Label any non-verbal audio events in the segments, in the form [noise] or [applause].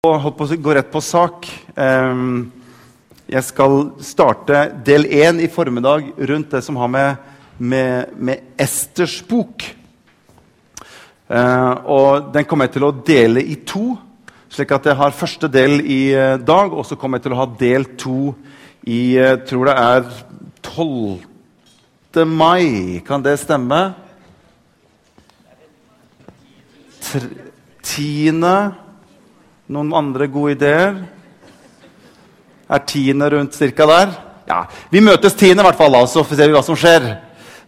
holdt på å gå rett på sak. Jeg skal starte del én i formiddag rundt det som har med, med, med Esters bok. Eh, og Den kommer jeg til å dele i to. Slik at jeg har første del i eh, dag, og så kommer jeg til å ha del to i jeg tror det er 12. mai. Kan det stemme? Tiende Noen andre gode ideer? Er tiende rundt cirka der? Ja, Vi møtes tiende, i hvert fall, så ser vi hva som skjer.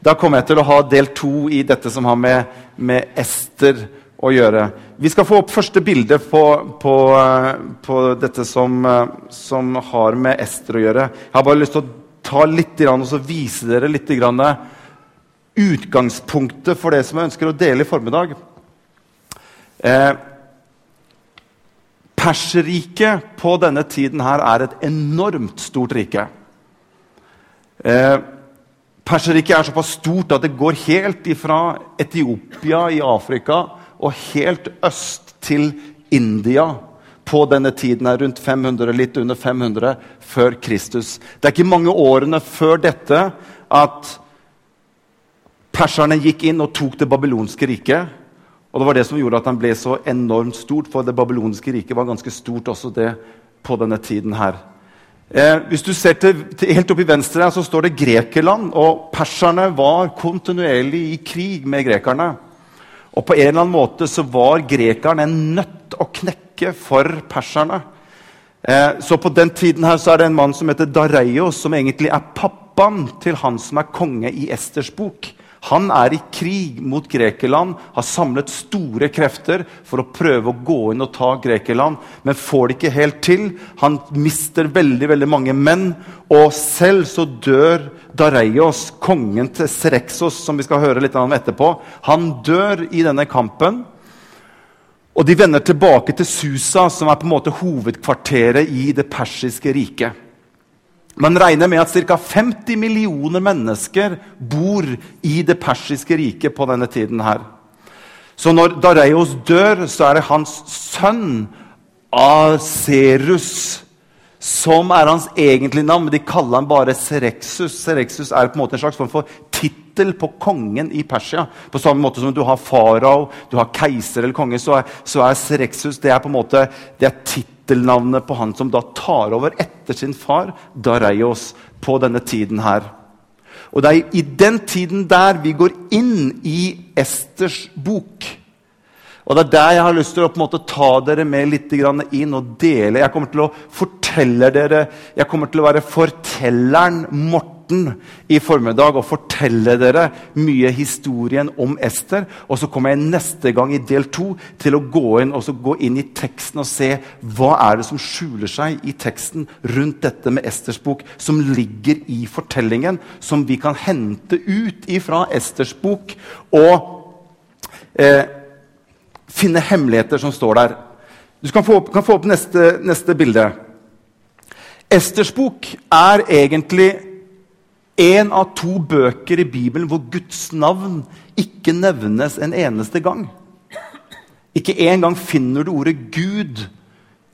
Da kommer jeg til å ha del to i dette som har med, med Ester å gjøre. Vi skal få opp første bilde på, på, på dette som, som har med Ester å gjøre. Jeg har bare lyst til å ta litt og så vise dere litt grann, utgangspunktet for det som jeg ønsker å dele i formiddag. Eh, Perserriket på denne tiden her er et enormt stort rike. Eh, Perserriket er såpass stort at det går helt fra Etiopia i Afrika og helt øst til India på denne tiden her rundt 500, litt under 500 før Kristus. Det er ikke mange årene før dette at perserne gikk inn og tok det babylonske riket. Og det var det som gjorde at han ble så enormt stort, for det babyloniske riket var ganske stort også det på denne tiden her. Eh, hvis du ser til, til, Helt oppi venstre her, så står det Grekeland. og Perserne var kontinuerlig i krig med grekerne. Og på en eller annen måte så var grekerne en nøtt å knekke for perserne. Eh, så på den tiden her så er det en mann som heter Dareios, som egentlig er pappaen til han som er konge i Esters bok. Han er i krig mot Grekeland, har samlet store krefter for å prøve å gå inn og ta Grekeland, men får det ikke helt til. Han mister veldig veldig mange menn, og selv så dør Dareios, kongen til Sereksos, som vi skal høre litt om etterpå. Han dør i denne kampen. Og de vender tilbake til Susa, som er på en måte hovedkvarteret i det persiske riket. Man regner med at ca. 50 millioner mennesker bor i det persiske riket på denne tiden. her. Så når Dareios dør, så er det hans sønn Aserus som er hans egentlige navn. men De kaller han bare Serexus. Serexus er på en måte en slags form for tittel på kongen i Persia. På samme måte som du har farao, du har keiser eller konge, så er, så er Serexus det er på en måte, det er tittelnavnet på han som da tar over etter sin far Dareios på denne tiden her. Og Det er i den tiden der vi går inn i Esters bok. Og Det er der jeg har lyst til å på en måte ta dere med litt inn og dele. Jeg kommer til å fortelle dere, jeg kommer til å være fortelleren Morten i formiddag og fortelle dere mye historien om Ester. Og så kommer jeg neste gang i del 2 til å gå inn, og gå inn i teksten og se hva er det som skjuler seg i teksten rundt dette med Esters bok, som ligger i fortellingen, som vi kan hente ut ifra Esters bok. og eh, finne hemmeligheter som står der. Du kan få opp, kan få opp neste, neste, bilde. Esters bok er egentlig en av to bøker i Bibelen hvor Guds navn ikke nevnes en eneste gang. Ikke engang finner du ordet Gud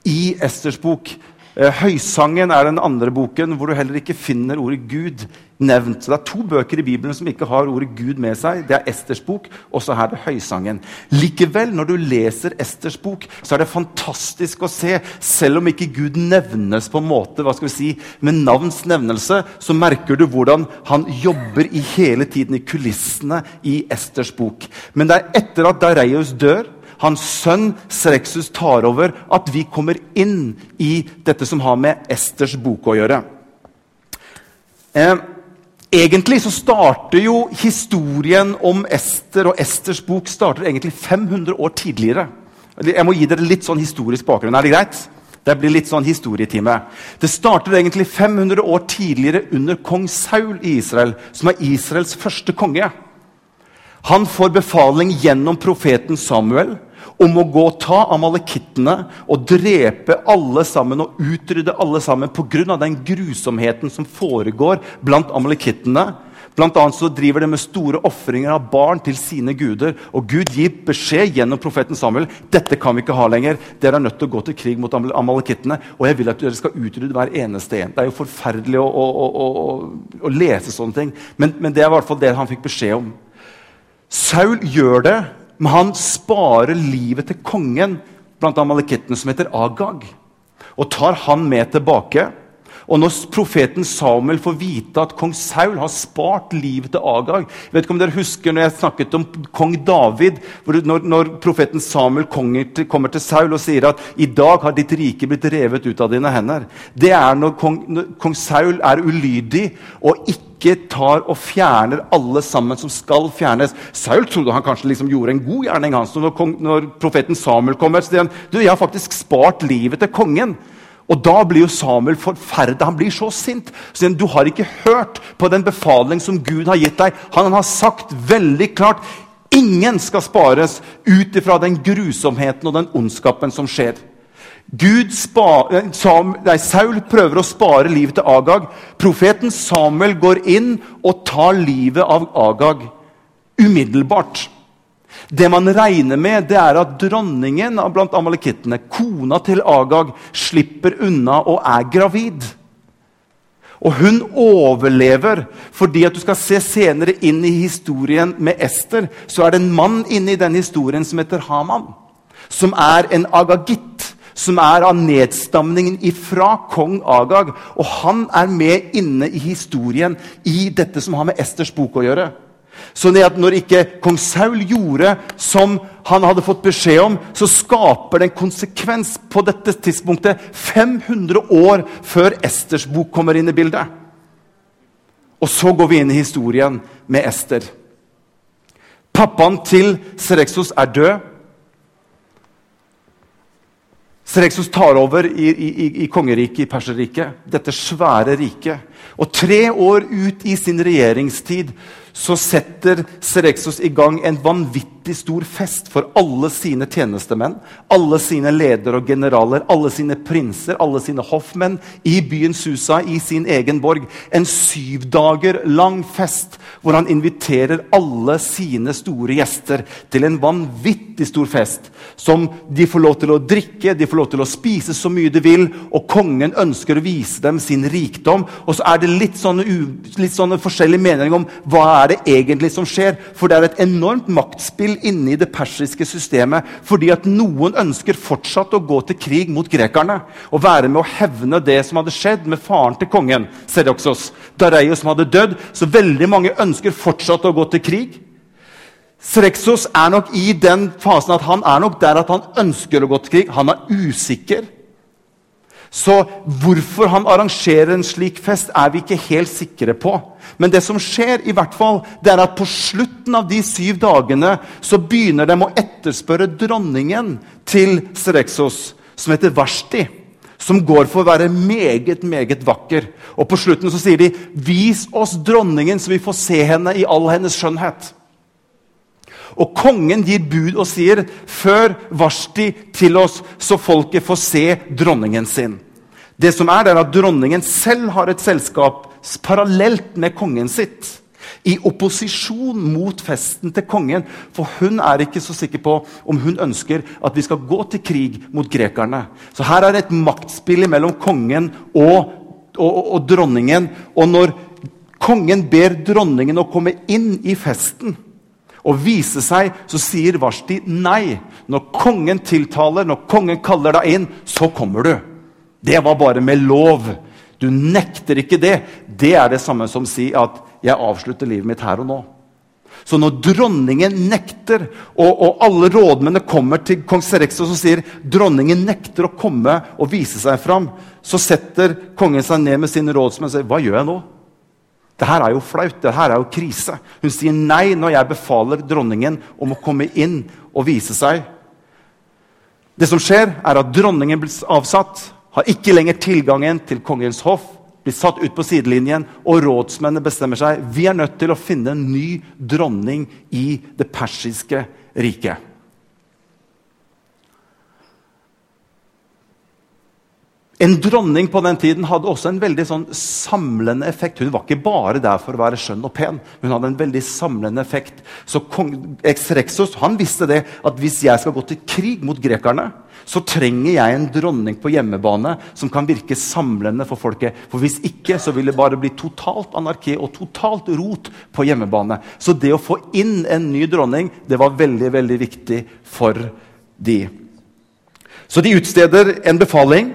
i Esters bok. Eh, Høysangen er den andre boken hvor du heller ikke finner ordet Gud nevnt. Så Det er to bøker i Bibelen som ikke har ordet Gud med seg. Det er Esters bok, og så er det Høysangen. Likevel, når du leser Esters bok, så er det fantastisk å se. Selv om ikke Gud nevnes på en måte hva skal vi si, med navns nevnelse, så merker du hvordan han jobber i hele tiden i kulissene i Esters bok. Men det er etter at Dareios dør hans sønn Sreksus tar over, at vi kommer inn i dette som har med Esters bok å gjøre. Eh, egentlig så starter jo historien om Ester og Esters bok starter egentlig 500 år tidligere. Jeg må gi dere litt sånn historisk bakgrunn. Er det greit? Det blir litt sånn historietime. Det starter egentlig 500 år tidligere under kong Saul i Israel, som er Israels første konge. Han får befaling gjennom profeten Samuel om å gå og ta amalekittene og drepe alle sammen og utrydde alle sammen pga. den grusomheten som foregår blant amalekittene. Blant annet så driver de med store ofringer av barn til sine guder. Og Gud gir beskjed gjennom profeten Samuel dette kan vi ikke ha lenger. Dere er nødt til å gå til krig mot amalekittene, og jeg vil at dere skal utrydde hver eneste en. Det er jo forferdelig å, å, å, å, lese sånne ting, men, men det er i hvert fall det han fikk beskjed om. Saul gjør det, men han sparer livet til kongen blant amalekittene, som heter Agag, og tar han med tilbake. Og når profeten Samuel får vite at kong Saul har spart livet til Agag vet ikke om dere husker når jeg snakket om kong David, når, når profeten Samuel til, kommer til Saul og sier at i dag har ditt rike blitt revet ut av dine hender. Det er når kong, når kong Saul er ulydig og ikke tar og fjerner alle sammen som skal fjernes. Saul trodde han kanskje liksom gjorde en god gjerning. hans. Når, når profeten Samuel kommer, sier han du, jeg har faktisk spart livet til kongen. Og da blir jo Samuel forferda. Han blir så sint. Så du har ikke hørt på den befaling som Gud har gitt deg. Han har sagt veldig klart ingen skal spares ut ifra den grusomheten og den ondskapen som skjer. Gud spa, Sam, nei, Saul prøver å spare livet til Agag. Profeten Samuel går inn og tar livet av Agag umiddelbart. Det man regner med, det er at dronningen blant amalekittene, kona til Agag, slipper unna og er gravid. Og hun overlever fordi at du skal se senere inn i historien med Ester, så er det en mann inne i den historien som heter Haman. Som er en agagitt, som er av nedstamningen ifra kong Agag. Og han er med inne i historien i dette som har med Esters bok å gjøre. Så det at når ikke kong Saul gjorde som han hadde fått beskjed om, så skaper det en konsekvens på dette tidspunktet 500 år før Esters bok kommer inn i bildet. Og så går vi inn i historien med Ester. Pappaen til Serexos er død. Serexos tar over i, i, i kongeriket, i Perserriket, dette svære riket. Og tre år ut i sin regjeringstid så setter Serexos i gang en vanvittig stor fest for alle sine tjenestemenn, alle sine ledere og generaler, alle sine prinser, alle sine hoffmenn i byen Susa, i sin egen borg. En syv dager lang fest hvor han inviterer alle sine store gjester til en vanvittig stor fest. Som de får lov til å drikke, de får lov til å spise så mye de vil, og kongen ønsker å vise dem sin rikdom. Og så er det litt sånne, litt sånne forskjellige meninger om hva er det egentlig som skjer. For det er et enormt maktspill inni det persiske systemet. Fordi at noen ønsker fortsatt å gå til krig mot grekerne. Og være med å hevne det som hadde skjedd med faren til kongen, Sedoxos, Dareios, som hadde dødd. Så veldig mange ønsker fortsatt å gå til krig. Srexos er nok i den fasen at han er nok der at han ønsker å gå til krig. Han er usikker. Så hvorfor han arrangerer en slik fest, er vi ikke helt sikre på. Men det som skjer, i hvert fall, det er at på slutten av de syv dagene så begynner de å etterspørre dronningen til Serexos, som heter Varsti. Som går for å være meget, meget vakker. Og på slutten så sier de 'Vis oss dronningen, så vi får se henne i all hennes skjønnhet'. Og kongen gir bud og sier, 'Før Varsti til oss, så folket får se dronningen sin'. Det som er, det er at Dronningen selv har et selskap parallelt med kongen sitt. I opposisjon mot festen til kongen. For hun er ikke så sikker på om hun ønsker at vi skal gå til krig mot grekerne. Så her er det et maktspill mellom kongen og, og, og, dronningen. Og når kongen ber dronningen å komme inn i festen og vise seg, så sier Vashti nei. Når kongen tiltaler, når kongen kaller deg inn, så kommer du. Det var bare med lov. Du nekter ikke det. Det er det samme som å si at 'jeg avslutter livet mitt her og nå'. Så når dronningen nekter, og, og alle rådmennene kommer til kong Serexos og sier dronningen nekter å komme og vise seg fram, så setter kongen seg ned med sine rådsmenn og sier 'Hva gjør jeg nå?' Det her er jo flaut. Det her er jo krise. Hun sier nei når jeg befaler dronningen om å komme inn og vise seg. Det som skjer, er at dronningen blir avsatt har ikke lenger tilgangen til kongens hoff, blir satt ut på sidelinjen, og rådsmennene bestemmer seg vi er nødt til å finne en ny dronning i det persiske riket. En dronning på den tiden hadde også en veldig sånn samlende effekt. Hun var ikke bare der for å være skjønn og pen. Hun hadde en veldig samlende effekt. Så kong Exrexos han visste det at hvis jeg skal gå til krig mot grekerne, så trenger jeg en dronning på hjemmebane som kan virke samlende for folket. For Hvis ikke så vil det bare bli totalt anarki og totalt rot på hjemmebane. Så det å få inn en ny dronning det var veldig, veldig viktig for de. Så de utsteder en befaling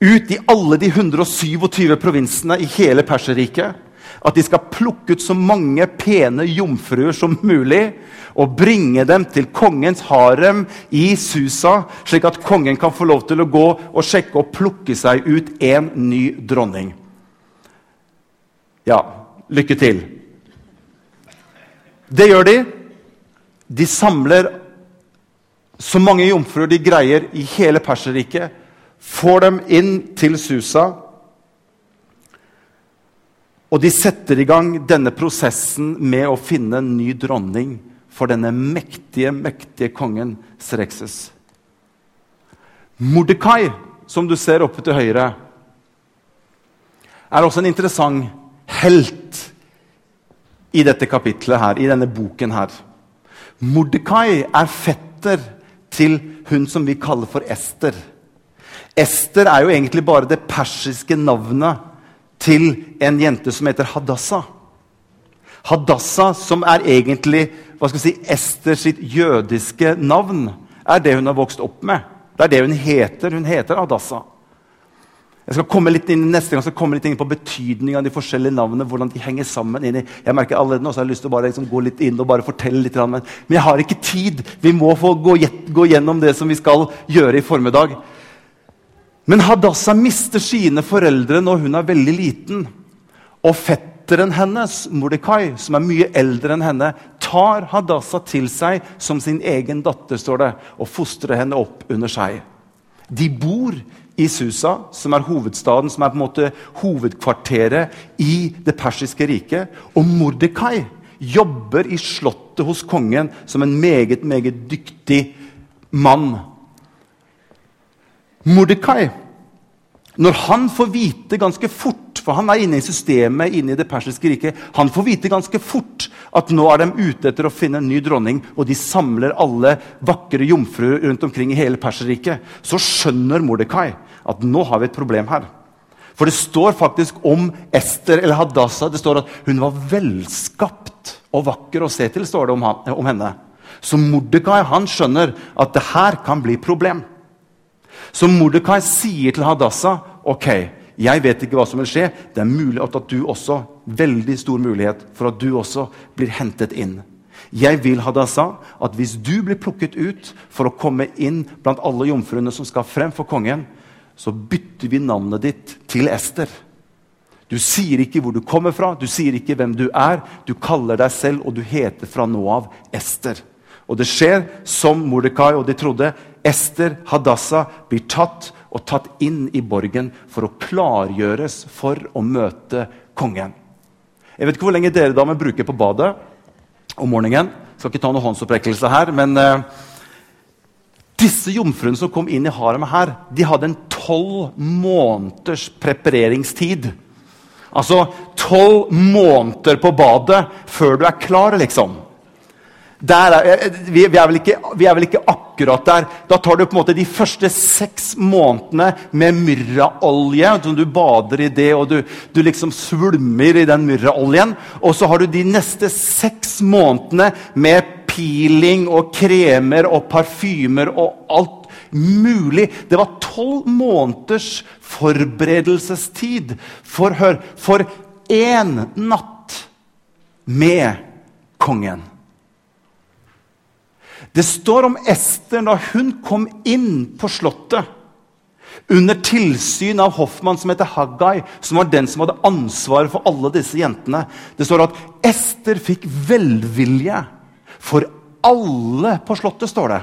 ut i alle de 127 provinsene i hele Perserriket. At de skal plukke ut så mange pene jomfruer som mulig og bringe dem til kongens harem i Susa, slik at kongen kan få lov til å gå og sjekke og plukke seg ut en ny dronning. Ja, lykke til. Det gjør de. De samler så mange jomfruer de greier i hele Perserriket får dem inn til Susa. Og de setter i gang denne prosessen med å finne en ny dronning for denne mektige, mektige kongen Srekses. Mordekai, som du ser oppe til høyre, er også en interessant helt i dette kapitlet her, i denne boken her. Mordekai er fetter til hun som vi kaller for Ester. Ester er jo egentlig bare det persiske navnet til en jente som heter Hadassa. Hadassa, som er egentlig hva skal vi si, Ester sitt jødiske navn, er det hun har vokst opp med. Det er det hun heter. Hun heter Hadassa. Jeg skal komme litt inn, Neste gang skal jeg komme litt inn på betydningen av de forskjellige navnene. hvordan de henger sammen. Inn i, jeg merker allerede nå, så jeg har lyst til å liksom gå litt inn og bare fortelle litt. Men jeg har ikke tid. Vi må få gå, gå gjennom det som vi skal gjøre i formiddag. Men Hadassah mister sine foreldre når hun er veldig liten. Og fetteren hennes, Mordekai, som er mye eldre enn henne, tar Hadassah til seg som sin egen datter står det, og fostrer henne opp under seg. De bor i Susa, som er hovedstaden, som er på en måte hovedkvarteret i det persiske riket. Og Mordekai jobber i slottet hos kongen som en meget, meget dyktig mann. Mordekai når han får vite ganske fort for han er inne i systemet inne i det persiske riket, han får vite ganske fort at nå er de ute etter å finne en ny dronning, og de samler alle vakre jomfruer rundt omkring i hele Perserriket, så skjønner Mordekai at nå har vi et problem her. For det står faktisk om Ester eller Hadassah det står at hun var velskapt og vakker å se til. står det om, han, om henne. Så Mordekai han skjønner at det her kan bli problem. Så Mordekai sier til Hadassah ok, jeg vet ikke hva som vil skje. Det er mulig at du også, veldig stor mulighet for at du også blir hentet inn. Jeg vil Hadassah, at hvis du blir plukket ut for å komme inn blant alle jomfruene som skal frem for kongen, så bytter vi navnet ditt til Ester. Du sier ikke hvor du kommer fra, du sier ikke hvem du er. Du kaller deg selv, og du heter fra nå av Ester. Og det skjer som Mordekai og de trodde. Ester, Hadassah, blir tatt og tatt inn i borgen for å klargjøres for å møte kongen. Jeg vet ikke hvor lenge dere damer bruker på badet om morgenen. Jeg skal ikke ta noen håndsopprekkelse her, men uh, disse jomfruene som kom inn i haremet her, de hadde en tolv måneders prepareringstid. Altså tolv måneder på badet før du er klar, liksom. Er, eh, vi, vi, er ikke, vi, er vel akkurat der. Da tar du på en måte de første seks månedene med myrraolje. Du bader i det, og du, du liksom svulmer i den myrraoljen. Og så har du de neste seks månedene med peeling og kremer og parfymer og alt mulig. Det var tolv måneders forberedelsestid for, hør, for én natt med kongen. Det står om Ester da hun kom inn på Slottet under tilsyn av hoffmann som heter Haggai, som var den som hadde ansvaret for alle disse jentene. Det står at Ester fikk velvilje for alle på Slottet. står det.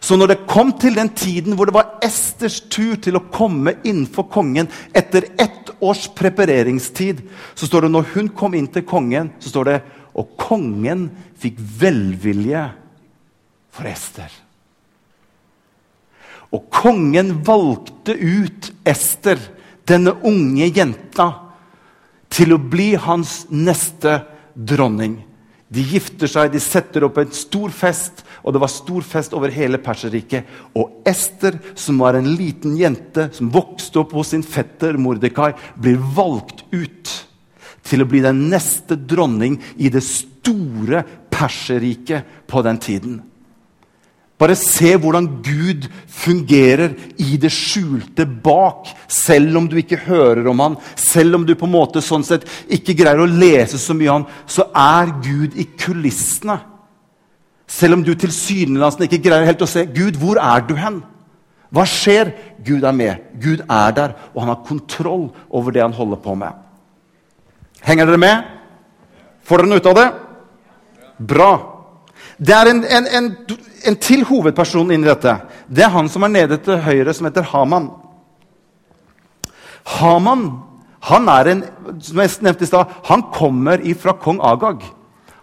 Så når det kom til den tiden hvor det var Esters tur til å komme innenfor kongen etter ett års prepareringstid, så står det når hun kom inn til kongen, så står det og kongen fikk velvilje for Ester. Og kongen valgte ut Ester, denne unge jenta, til å bli hans neste dronning. De gifter seg, de setter opp en stor fest, og det var stor fest over hele Perserriket. Og Ester, som var en liten jente som vokste opp hos sin fetter Mordekai, blir valgt ut til å bli den neste dronning i det store Perserriket på den tiden. Bare se hvordan Gud fungerer i det skjulte bak, selv om du ikke hører om han, selv om du på en måte sånn sett ikke greier å lese så mye om han, så er Gud i kulissene. Selv om du tilsynelatende ikke greier helt å se Gud, hvor er du hen? Hva skjer? Gud er med. Gud er der, og han har kontroll over det han holder på med. Henger dere med? Får dere noe ut av det? Bra. Det er en, en, en, en til hovedperson inni dette. Det er han som er nede til høyre, som heter Haman. Haman han er en, som jeg nevnte i sted, han kommer ifra kong Agag.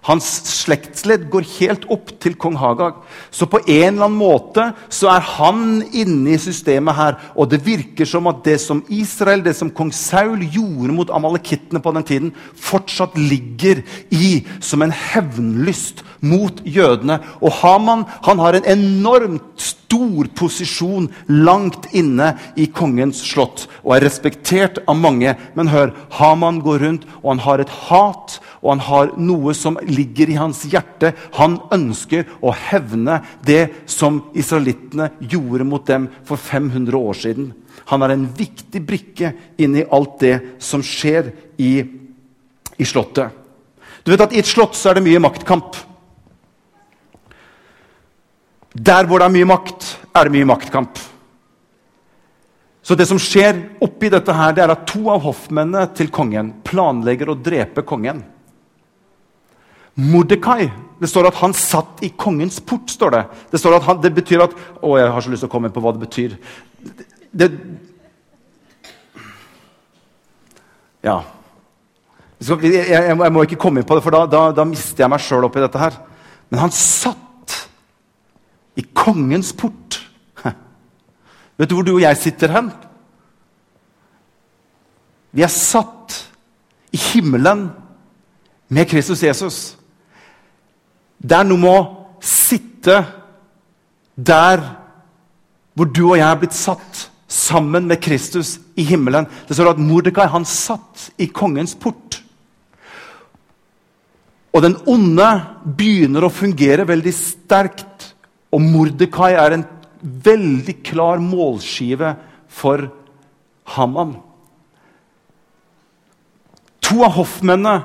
Hans slektsledd går helt opp til kong Hagag. Så på en eller annen måte så er han inne i systemet her. Og det virker som at det som Israel, det som kong Saul gjorde mot amalekittene på den tiden, fortsatt ligger i som en hevnlyst mot jødene. Og Haman han har en enormt stor posisjon langt inne i kongens slott og er respektert av mange. Men hør, Haman går rundt, og han har et hat og han har noe som ligger i hans hjerte. Han ønsker å hevne det som israelittene gjorde mot dem for 500 år siden. Han er en viktig brikke inni alt det som skjer i, i Slottet. Du vet at I et slott så er det mye maktkamp. Der hvor det er mye makt, er det mye maktkamp. Så det som skjer oppi dette her, det er at to av hoffmennene til kongen planlegger å drepe kongen. Mordekai Det står at han satt i kongens port. står Det Det står at han, det betyr at Å, jeg har så lyst til å komme inn på hva det betyr. Det, ja. Jeg, jeg, jeg, må ikke komme inn på det, for da, da, da mister jeg meg sjøl oppi dette her. Men han satt i kongens port. Vet du hvor du og jeg sitter hen? Vi er satt i himmelen med Kristus Jesus. Det er noe med å sitte der hvor du og jeg er blitt satt sammen med Kristus i himmelen. Det står at Mordekai han satt i kongens port. Og den onde begynner å fungere veldig sterkt. Og Mordekai er en veldig klar målskive for Haman. To av hoffmennene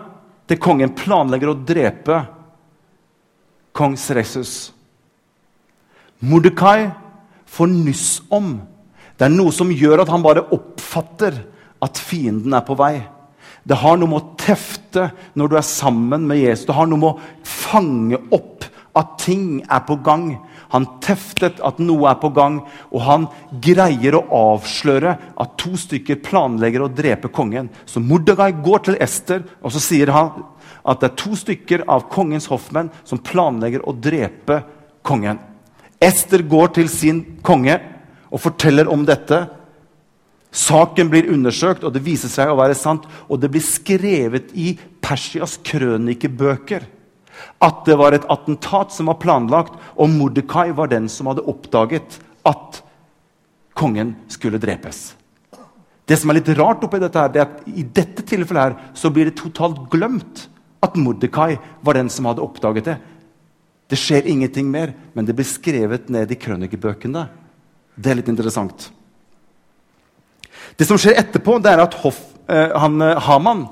til kongen planlegger å drepe kong Sresus. Mordekai får nyss om. Det er noe som gjør at han bare oppfatter at fienden er på vei. Det har noe med å tefte når du er sammen med Jesus. Det har noe med å fange opp at ting er på gang. Han teftet at noe er på gang, og han greier å avsløre at to stykker planlegger å drepe kongen. Så Mordegai går til Ester, og så sier han at det er to stykker av kongens hoffmenn som planlegger å drepe kongen. Ester går til sin konge og forteller om dette. Saken blir undersøkt, og det viser seg å være sant. Og det blir skrevet i Persias krønikebøker at det var et attentat som var planlagt, og Mordekai var den som hadde oppdaget at kongen skulle drepes. Det som er litt rart oppi dette, her, det er at i dette tilfellet her, så blir det totalt glemt at Mordekai var den som hadde oppdaget det. Det skjer ingenting mer, men det blir skrevet ned i krønikebøkene. Det er litt interessant. Det som skjer etterpå, det er at Hoff, eh, han, eh, Haman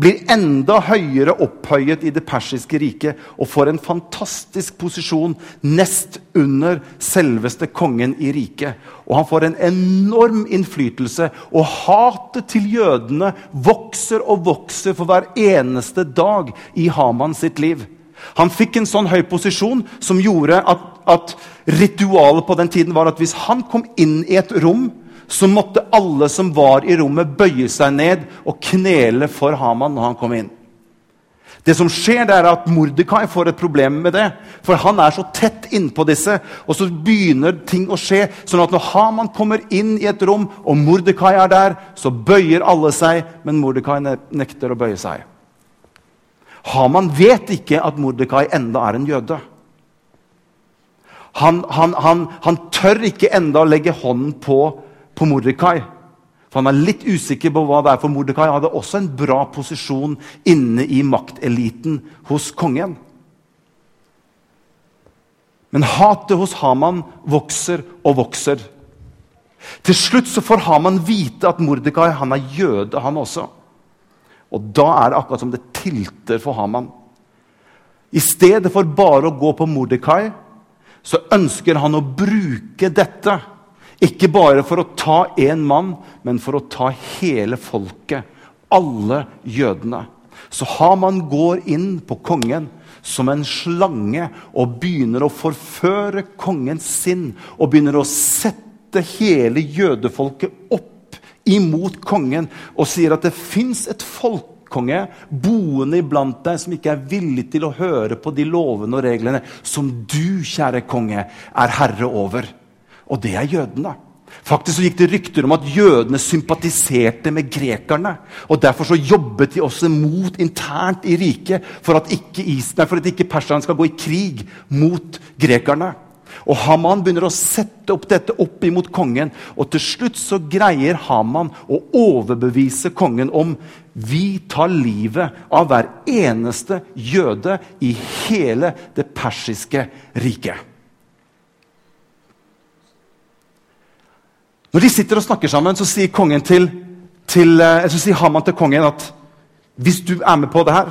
blir enda høyere opphøyet i det persiske riket og får en fantastisk posisjon nest under selveste kongen i riket. Og han får en enorm innflytelse, og hatet til jødene vokser og vokser for hver eneste dag i Haman sitt liv. Han fikk en sånn høy posisjon som gjorde at, at ritualet på den tiden var at hvis han kom inn i et rom så måtte alle som var i rommet, bøye seg ned og knele for Haman når han kom inn. Det som skjer, det er at Mordekai får et problem med det. For han er så tett innpå disse. Og så begynner ting å skje. sånn at når Haman kommer inn i et rom, og Mordekai er der, så bøyer alle seg, men Mordekai nekter å bøye seg. Haman vet ikke at Mordekai enda er en jøde. Han, han, han, han tør ikke enda å legge hånden på, på Mordekai. For Han er litt usikker på hva det er for Mordekai. hadde også en bra posisjon inne i makteliten hos kongen. Men hatet hos Haman vokser og vokser. Til slutt så får Haman vite at Mordekai han er jøde, han også. Og da er det akkurat som det tilter for Haman. I stedet for bare å gå på Mordekai, så ønsker han å bruke dette ikke bare for å ta én mann, men for å ta hele folket. Alle jødene. Så Haman går inn på kongen som en slange og begynner å forføre kongens sinn. Og begynner å sette hele jødefolket opp imot kongen og sier at det fins et folk konge, boende iblant deg som ikke er villig til å høre på de lovene og reglene som du, kjære konge, er herre over. Og det er jødene. Faktisk så gikk det rykter om at jødene sympatiserte med grekerne. og Derfor så jobbet de også mot internt i riket for at ikke, Israel, for at ikke perserne skal gå i krig mot grekerne. Og Haman begynner å sette opp dette opp imot kongen. Og til slutt så greier Haman å overbevise kongen om vi tar livet av hver eneste jøde i hele det persiske riket. Når de sitter og snakker sammen, så sier, til, til, eh, så sier Haman til kongen at hvis du er med på det her,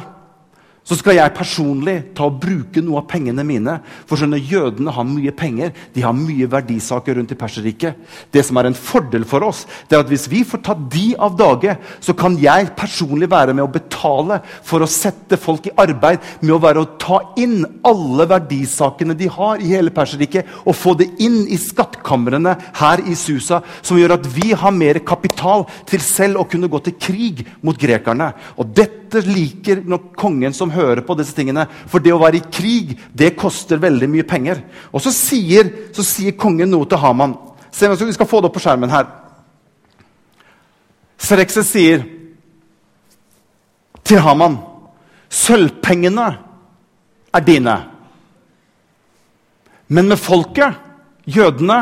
så skal jeg personlig ta og bruke noe av pengene mine. For skjønne, Jødene har mye penger, de har mye verdisaker rundt i Perserriket. Det som er en fordel for oss, det er at hvis vi får ta de av dage, så kan jeg personlig være med å betale for å sette folk i arbeid med å være å ta inn alle verdisakene de har i hele Perserriket, og få det inn i skattkamrene her i Susa, som gjør at vi har mer kapital til selv å kunne gå til krig mot grekerne. Og dette dette liker nok kongen som hører på disse tingene. For det å være i krig, det koster veldig mye penger. Og så sier, så sier kongen noe til Haman. Se, Vi skal få det opp på skjermen her. Serekse sier til Haman Sølvpengene er dine. Men med folket, jødene,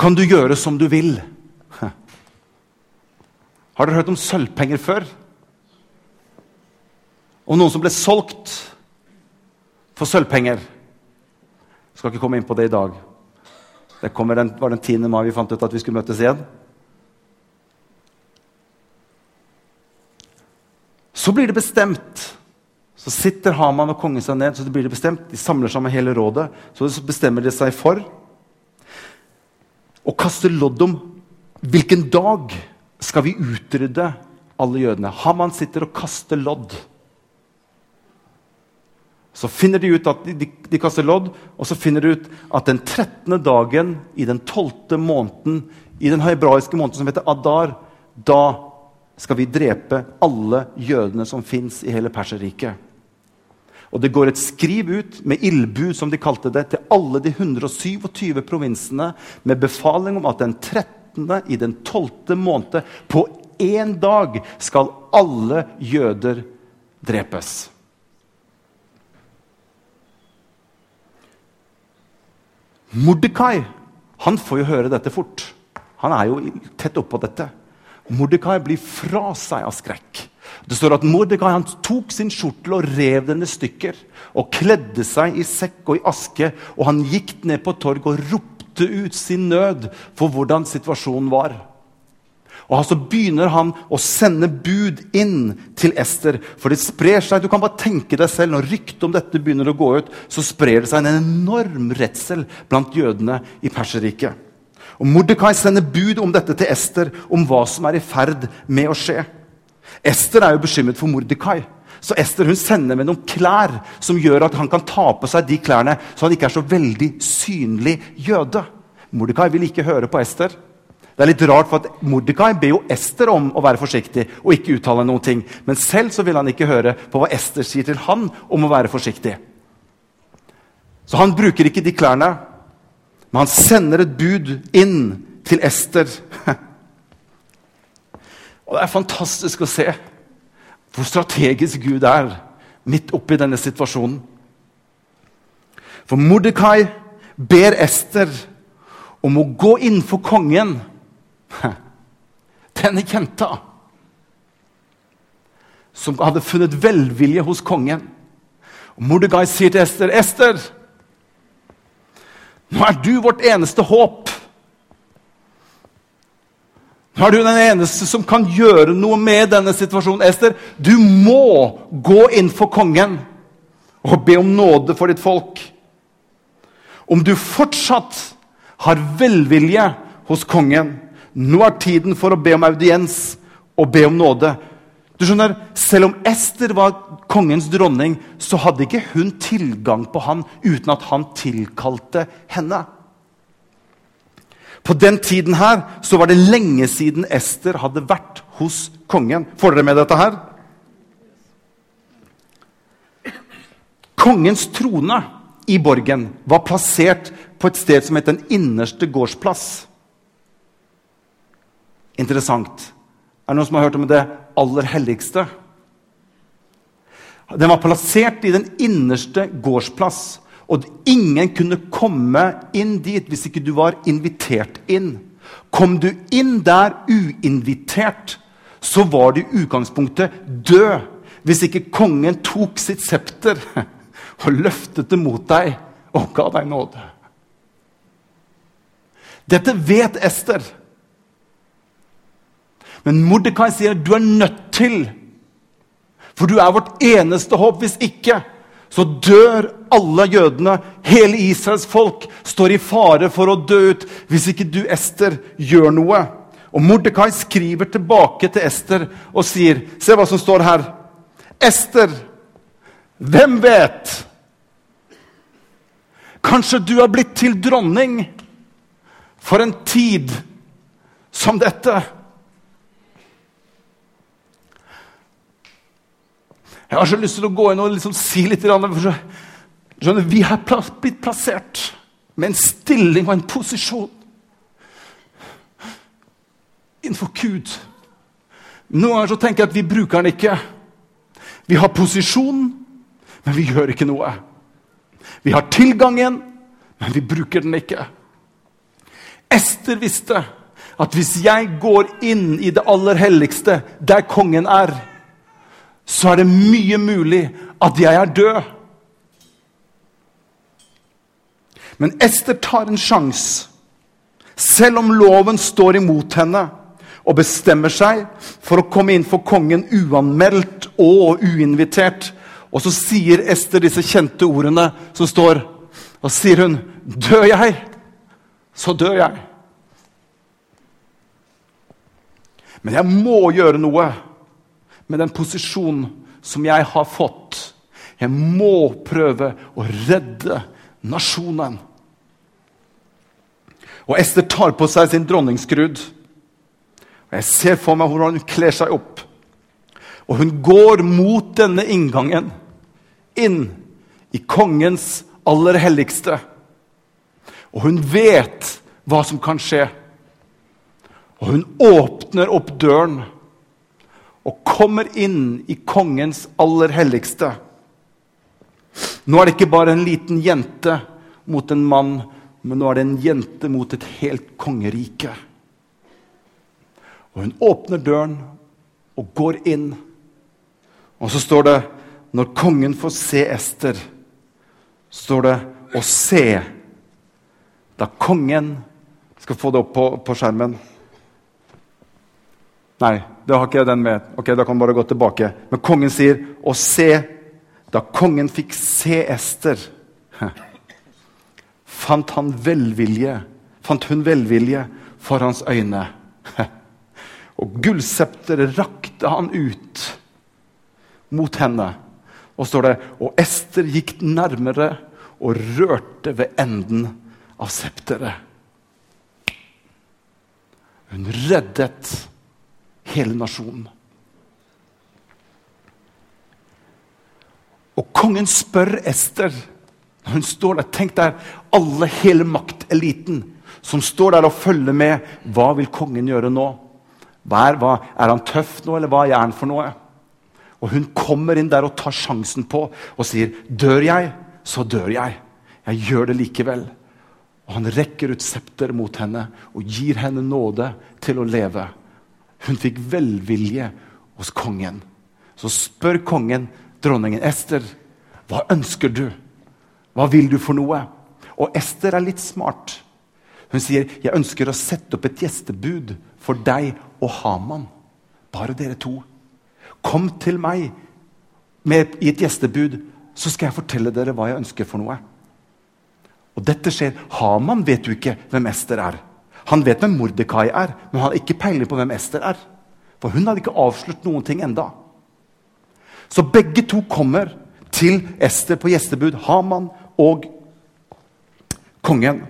kan du gjøre som du vil. [laughs] Har dere hørt om sølvpenger før? Om noen som ble solgt for sølvpenger. Jeg skal ikke komme inn på det i dag. Det den, var den 10. mai vi fant ut at vi skulle møtes igjen. Så blir det bestemt. Så sitter Haman og kongen seg ned. så blir det bestemt. De samler sammen hele rådet. Så bestemmer de seg for å kaste lodd om hvilken dag skal vi utrydde alle jødene. Haman sitter og kaster lodd. Så finner de ut at de, de, de, kaster lodd, og så finner de ut at den 13. dagen i den 12. måneden i den hebraiske måneden som heter Adar, da skal vi drepe alle jødene som fins i hele Perserriket. Og det går et skriv ut med ildbud, som de kalte det, til alle de 127 provinsene med befaling om at den 13. i den 12. måned, på én dag, skal alle jøder drepes. Mordekai han får jo høre dette fort. Han er jo tett oppå dette. Mordekai blir fra seg av skrekk. Det står at Mordekai tok sin skjortel og rev den i stykker. Og kledde seg i sekk og i aske, og han gikk ned på torget og ropte ut sin nød for hvordan situasjonen var. Og så begynner han å sende bud inn til Ester. For det sprer seg, Du kan bare tenke deg selv, Når ryktet om dette begynner å gå ut, så sprer det seg en enorm redsel blant jødene i Perserriket. Og Mordekai sender bud om dette til Ester, om hva som er i ferd med å skje. Ester er jo bekymret for Mordekai. Så Ester hun sender med noen klær som gjør at han kan ta på seg de klærne, så han ikke er så veldig synlig jøde. Mordekai vil ikke høre på Ester. Det er litt rart, for at Mordekai ber jo Ester om å være forsiktig og ikke uttale noen ting. Men selv så vil han ikke høre på hva Ester sier til han om å være forsiktig. Så han bruker ikke de klærne, men han sender et bud inn til Ester. [laughs] Og Det er fantastisk å se hvor strategisk Gud er midt oppi denne situasjonen. For Mordekai ber Ester om å gå innenfor kongen. [laughs] Denne jenta som hadde funnet velvilje hos kongen. Og Mordegai sier til Ester, 'Ester, nå er du vårt eneste håp.' Nå er du den eneste som kan gjøre noe med denne situasjonen. Ester, du må gå inn for kongen og be om nåde for ditt folk. Om du fortsatt har velvilje hos kongen, nå er tiden for å be om audiens og be om nåde. Du skjønner, Selv om Ester var kongens dronning, så hadde ikke hun tilgang på han uten at han tilkalte henne. På den tiden her så var det lenge siden Ester hadde vært hos kongen. Får dere med dette her? Kongens trone i borgen var plassert på et sted som het Den innerste gårdsplass. Interessant. Er det noen som har hørt om det aller helligste? Den var plassert i den innerste gårdsplass. Og ingen kunne komme inn dit hvis ikke du var invitert inn. Kom du inn der uinvitert, så var du i utgangspunktet død. Hvis ikke kongen tok sitt septer [laughs] og løftet det mot deg og ga deg nåde. Dette vet Ester. Men Mordekai sier du er nødt til, for du er vårt eneste håp. Hvis ikke, så dør alle jødene. Hele Israels folk står i fare for å dø ut hvis ikke du, Ester, gjør noe. Og Mordekai skriver tilbake til Ester og sier Se hva som står her. Ester, hvem vet? Kanskje du har blitt til dronning for en tid som dette. Jeg har så lyst til å gå inn og liksom si litt. Skjønner, vi har blitt plassert med en stilling og en posisjon innenfor Gud. Noen ganger så tenker jeg at vi bruker den ikke. Vi har posisjon, men vi gjør ikke noe. Vi har tilgangen, men vi bruker den ikke. Ester visste at hvis jeg går inn i det aller helligste, der kongen er, så er det mye mulig at jeg er død. Men Ester tar en sjanse, selv om loven står imot henne, og bestemmer seg for å komme inn for kongen uanmeldt og uinvitert. Og så sier Ester disse kjente ordene som står, og sier hun, 'Dør jeg, så dør jeg'. Men jeg må gjøre noe med den posisjonen som jeg har fått. Jeg må prøve å redde nasjonen. Og Ester tar på seg sin dronningskrud. Og Jeg ser for meg hvordan hun kler seg opp. Og hun går mot denne inngangen, inn i kongens aller helligste. Og hun vet hva som kan skje. Og hun åpner opp døren og kommer inn i kongens aller helligste. Nå er det ikke bare en liten jente mot en mann, men nå er det en jente mot et helt kongerike. Og hun åpner døren og går inn. Og så står det når kongen får se Ester, står det 'å se'. Da kongen skal få det opp på, på skjermen Nei, da har ikke jeg den med. Ok, Da kan du bare gå tilbake. Men kongen sier, 'Og se, da kongen fikk se Ester' [laughs] fant han velvilje, fant hun velvilje for hans øyne. [laughs] Og gullsepteret rakte han ut mot henne. Og står det Og Ester gikk nærmere og rørte ved enden av septeret. Hun reddet hele nasjonen. Og kongen spør Ester hun står der, Tenk der alle, hele makteliten som står der og følger med. Hva vil kongen gjøre nå? Er, hva, er, han tøff nå, eller hva er han for noe? Og Hun kommer inn der og tar sjansen på og sier, 'Dør jeg, så dør jeg. Jeg gjør det likevel.' Og Han rekker ut septer mot henne og gir henne nåde til å leve. Hun fikk velvilje hos kongen. Så spør kongen dronningen Ester, 'Hva ønsker du? Hva vil du for noe?' Og Ester er litt smart. Hun sier, 'Jeg ønsker å sette opp et gjestebud for deg og Haman. Bare dere to. Kom til meg med, i et gjestebud, så skal jeg fortelle dere hva jeg ønsker for noe.' Og dette skjer. Haman vet jo ikke hvem Ester er. Han vet hvem Mordekai er, men han har ikke peiling på hvem Ester er. For hun hadde ikke avslørt noen ting enda. Så begge to kommer til Ester på gjestebud. Haman og kongen.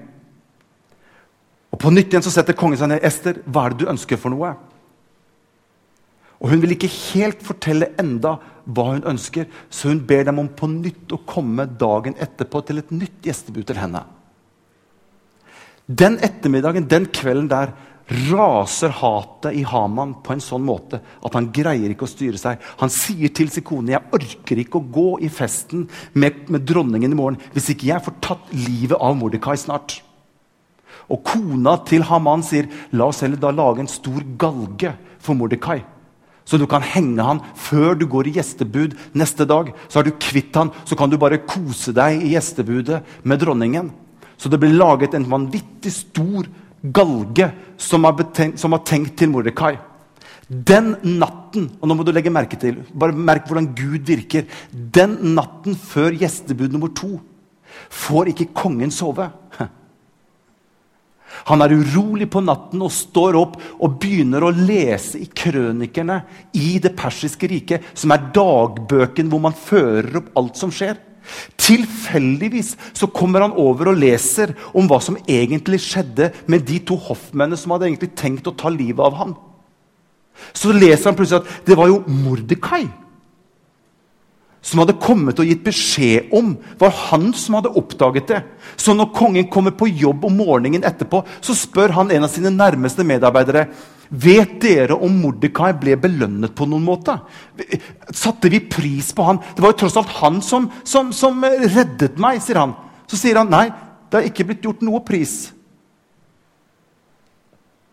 Og På nytt igjen så setter kongen seg ned. 'Ester, hva er det du ønsker for noe?' Og Hun vil ikke helt fortelle enda hva hun ønsker, så hun ber dem om på nytt å komme dagen etterpå til et nytt gjestebud til henne. Den ettermiddagen, den kvelden der, raser hatet i Haman på en sånn måte at han greier ikke å styre seg. Han sier til sin kone jeg orker ikke å gå i festen med, med dronningen i morgen hvis ikke jeg får tatt livet av Mordekai snart. Og kona til Haman sier la oss heller da lage en stor galge for Mordekai. Så du kan henge han før du går i gjestebud neste dag. Så er du kvitt han, så kan du bare kose deg i gjestebudet med dronningen. Så det blir laget en vanvittig stor galge som har, betenkt, som har tenkt til Mordekai. Den natten og nå må du legge merke til, bare merk hvordan Gud virker, den natten før gjestebud nummer to får ikke kongen sove. [laughs] Han er urolig på natten og står opp og begynner å lese i krønikerne i det persiske riket, som er dagbøken hvor man fører opp alt som skjer. Tilfeldigvis så kommer han over og leser om hva som egentlig skjedde med de to hoffmennene som hadde egentlig tenkt å ta livet av ham. Så leser han plutselig at det var jo Mordekai som hadde kommet og gitt beskjed om. var han som hadde oppdaget det. Så når kongen kommer på jobb om morgenen etterpå, så spør han en av sine nærmeste medarbeidere Vet dere om Mordekai ble belønnet på noen måte? Satte vi pris på han? Det var jo tross alt han som, som, som reddet meg, sier han. Så sier han nei, det har ikke blitt gjort noe pris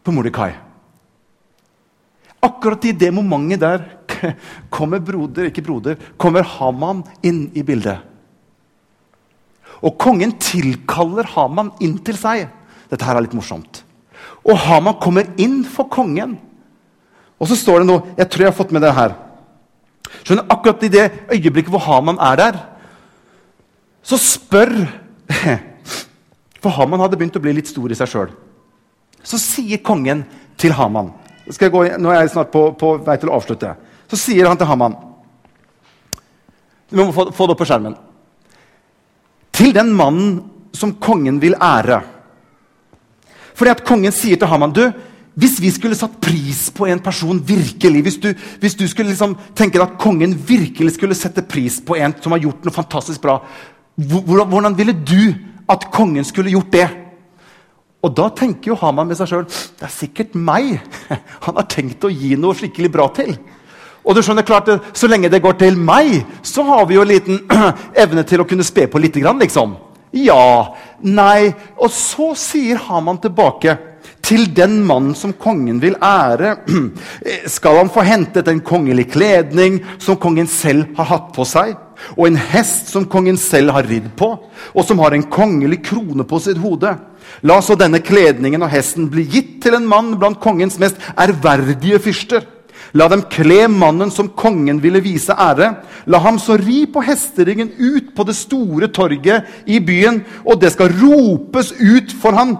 på Mordekai. Akkurat i det momentet der [laughs] kommer broder, ikke broder, kommer Haman inn i bildet. Og kongen tilkaller Haman inn til seg. Dette her er litt morsomt. Og Haman kommer inn for kongen. Og så står det noe Jeg tror jeg har fått med det her. Skjønner, Akkurat i det øyeblikket hvor Haman er der, så spør [laughs] For Haman hadde begynt å bli litt stor i seg sjøl. Så sier kongen til Haman gå, Nå er jeg snart på, på, vei til å avslutte. Så sier han til Haman Vi må få, få det opp på skjermen. Til den mannen som kongen vil ære fordi at kongen sier til Haman du, hvis vi skulle satt pris på en person virkelig, hvis du, hvis du skulle liksom tenke at kongen virkelig skulle sette pris på en som har gjort noe fantastisk bra, hvordan ville du at kongen skulle gjort det? Og da tenker jo Haman med seg sjøl det er sikkert meg [laughs] han har tenkt å gi noe skikkelig bra til. Og du skjønner klart, Så lenge det går til meg, så har vi jo en liten [clears throat] evne til å kunne spe på litt. Liksom. Ja, nei Og så sier Haman tilbake til den mannen som kongen vil ære. [clears throat] Skal han få hentet en kongelig kledning som kongen selv har hatt på seg? Og en hest som kongen selv har ridd på, og som har en kongelig krone på sitt hode? La så denne kledningen og hesten bli gitt til en mann blant kongens mest ærverdige fyrster. La dem kle mannen som kongen ville vise ære. La ham så ri på hesteryggen ut på det store torget i byen, og det skal ropes ut for ham.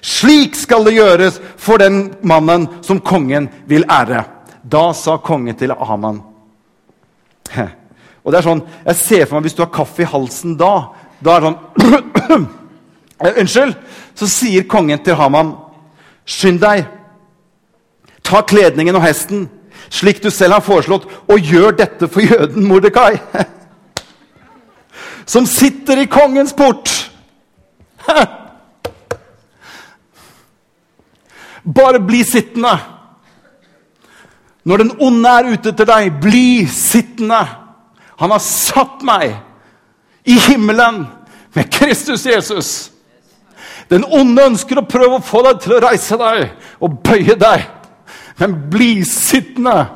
Slik skal det gjøres for den mannen som kongen vil ære. Da sa kongen til Haman Og det er sånn, Jeg ser for meg hvis du har kaffe i halsen da Da er det sånn [clears throat] Unnskyld! Så sier kongen til Haman, skynd deg ta kledningen og hesten, slik du selv har foreslått, og gjør dette for jøden Mordekai, [laughs] som sitter i kongens port. [laughs] Bare bli sittende. Når den onde er ute etter deg, bli sittende. Han har satt meg i himmelen med Kristus Jesus. Den onde ønsker å prøve å få deg til å reise deg og bøye deg. Men bli sittende.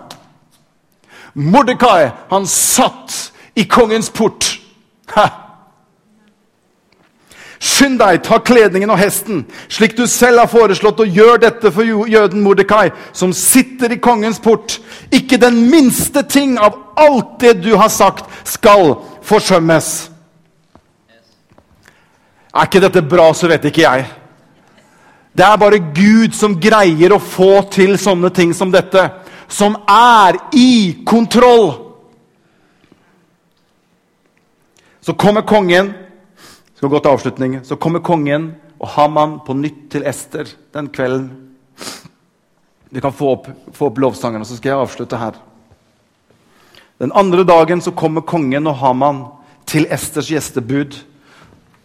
Mordekai, han satt i kongens port. Ha. Skynd deg, ta kledningen og hesten, slik du selv har foreslått, og gjør dette for jøden Mordekai, som sitter i kongens port. Ikke den minste ting av alt det du har sagt, skal forsømmes. Er ikke dette bra, så vet ikke jeg. Det er bare Gud som greier å få til sånne ting som dette. Som er i kontroll. Så kommer kongen skal gå til avslutning, så kommer kongen og Haman på nytt til Ester den kvelden. Vi kan få opp, få opp lovsangene, så skal jeg avslutte her. Den andre dagen så kommer kongen og Haman til Esters gjestebud.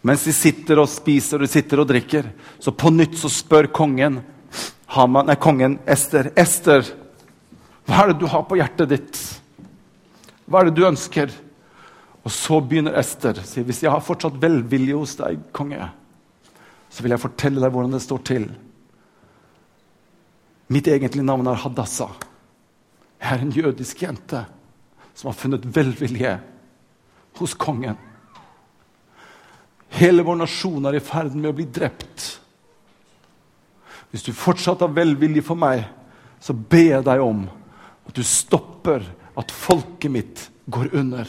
Mens de sitter og spiser og de sitter og drikker, så på nytt så spør kongen, Haman, nei, kongen Ester Ester, hva er det du har på hjertet ditt? Hva er det du ønsker? Og så begynner Ester å si hvis jeg har fortsatt velvilje hos deg, konge, så vil jeg fortelle deg hvordan det står til. Mitt egentlige navn er Hadassah. Jeg er en jødisk jente som har funnet velvilje hos kongen. Hele vår nasjon er i ferd med å bli drept. Hvis du fortsatt har velvilje for meg, så ber jeg deg om at du stopper at folket mitt går under.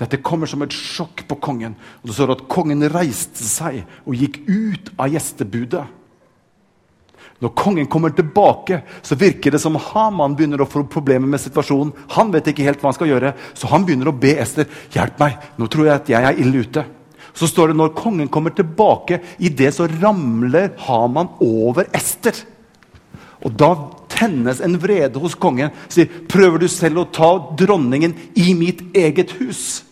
Dette kommer som et sjokk på kongen. Og Det står at kongen reiste seg og gikk ut av gjestebudet. Når kongen kommer tilbake, så virker det som Haman begynner å få problemer med situasjonen. Han vet ikke helt hva han skal gjøre, så han begynner å be Ester hjelp meg. Nå tror jeg at jeg er ille ute. Så står det når kongen kommer tilbake, i det så ramler Haman over Ester. Og da tennes en vrede hos kongen. Sier, 'Prøver du selv å ta dronningen i mitt eget hus?'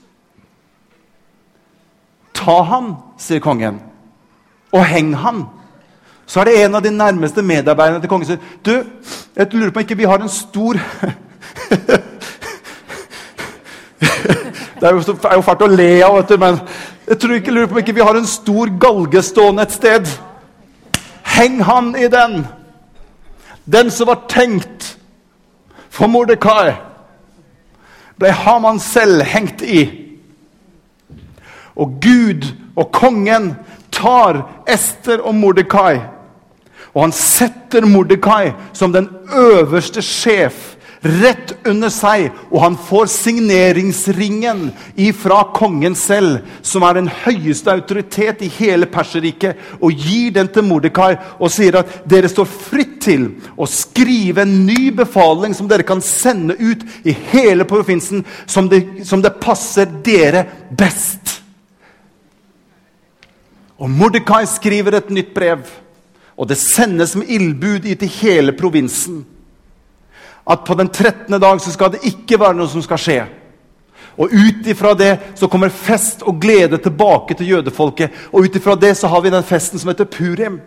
Ta han, sier kongen, og heng han. Så er det en av de nærmeste medarbeiderne til kongen som sier, 'Du, jeg lurer på om ikke vi har en stor [laughs] Det er jo, er jo fælt å le av, vet du, men jeg tror ikke, lurer på om ikke vi har en stor galge stående et sted. Heng han i den! Den som var tenkt for Mordekai, ble Haman selv hengt i. Og Gud og kongen tar Ester og Mordekai, og han setter Mordekai som den øverste sjef rett under seg, og han får signeringsringen ifra kongen selv, som er den høyeste autoritet i hele Perserriket, og gir den til Mordekai og sier at dere står fritt til å skrive en ny befaling som dere kan sende ut i hele provinsen, som det, som det passer dere best. Og Mordekai skriver et nytt brev, og det sendes med ildbud i til hele provinsen at på den 13. dag så skal det ikke være noe som skal skje. Og ut ifra det så kommer fest og glede tilbake til jødefolket. Og ut ifra det så har vi den festen som heter Purim.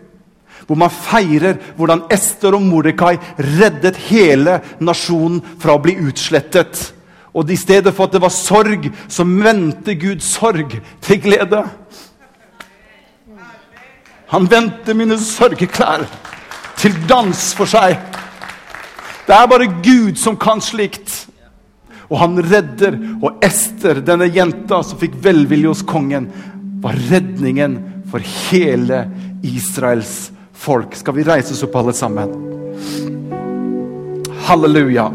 Hvor man feirer hvordan Ester og Mordekai reddet hele nasjonen fra å bli utslettet. Og i stedet for at det var sorg, så vendte Gud sorg til glede. Han vendte mine sørgeklær til dans for seg. Det er bare Gud som kan slikt. Og han redder. Og Ester, denne jenta som fikk velvilje hos kongen, var redningen for hele Israels folk. Skal vi reise oss opp, alle sammen? Halleluja.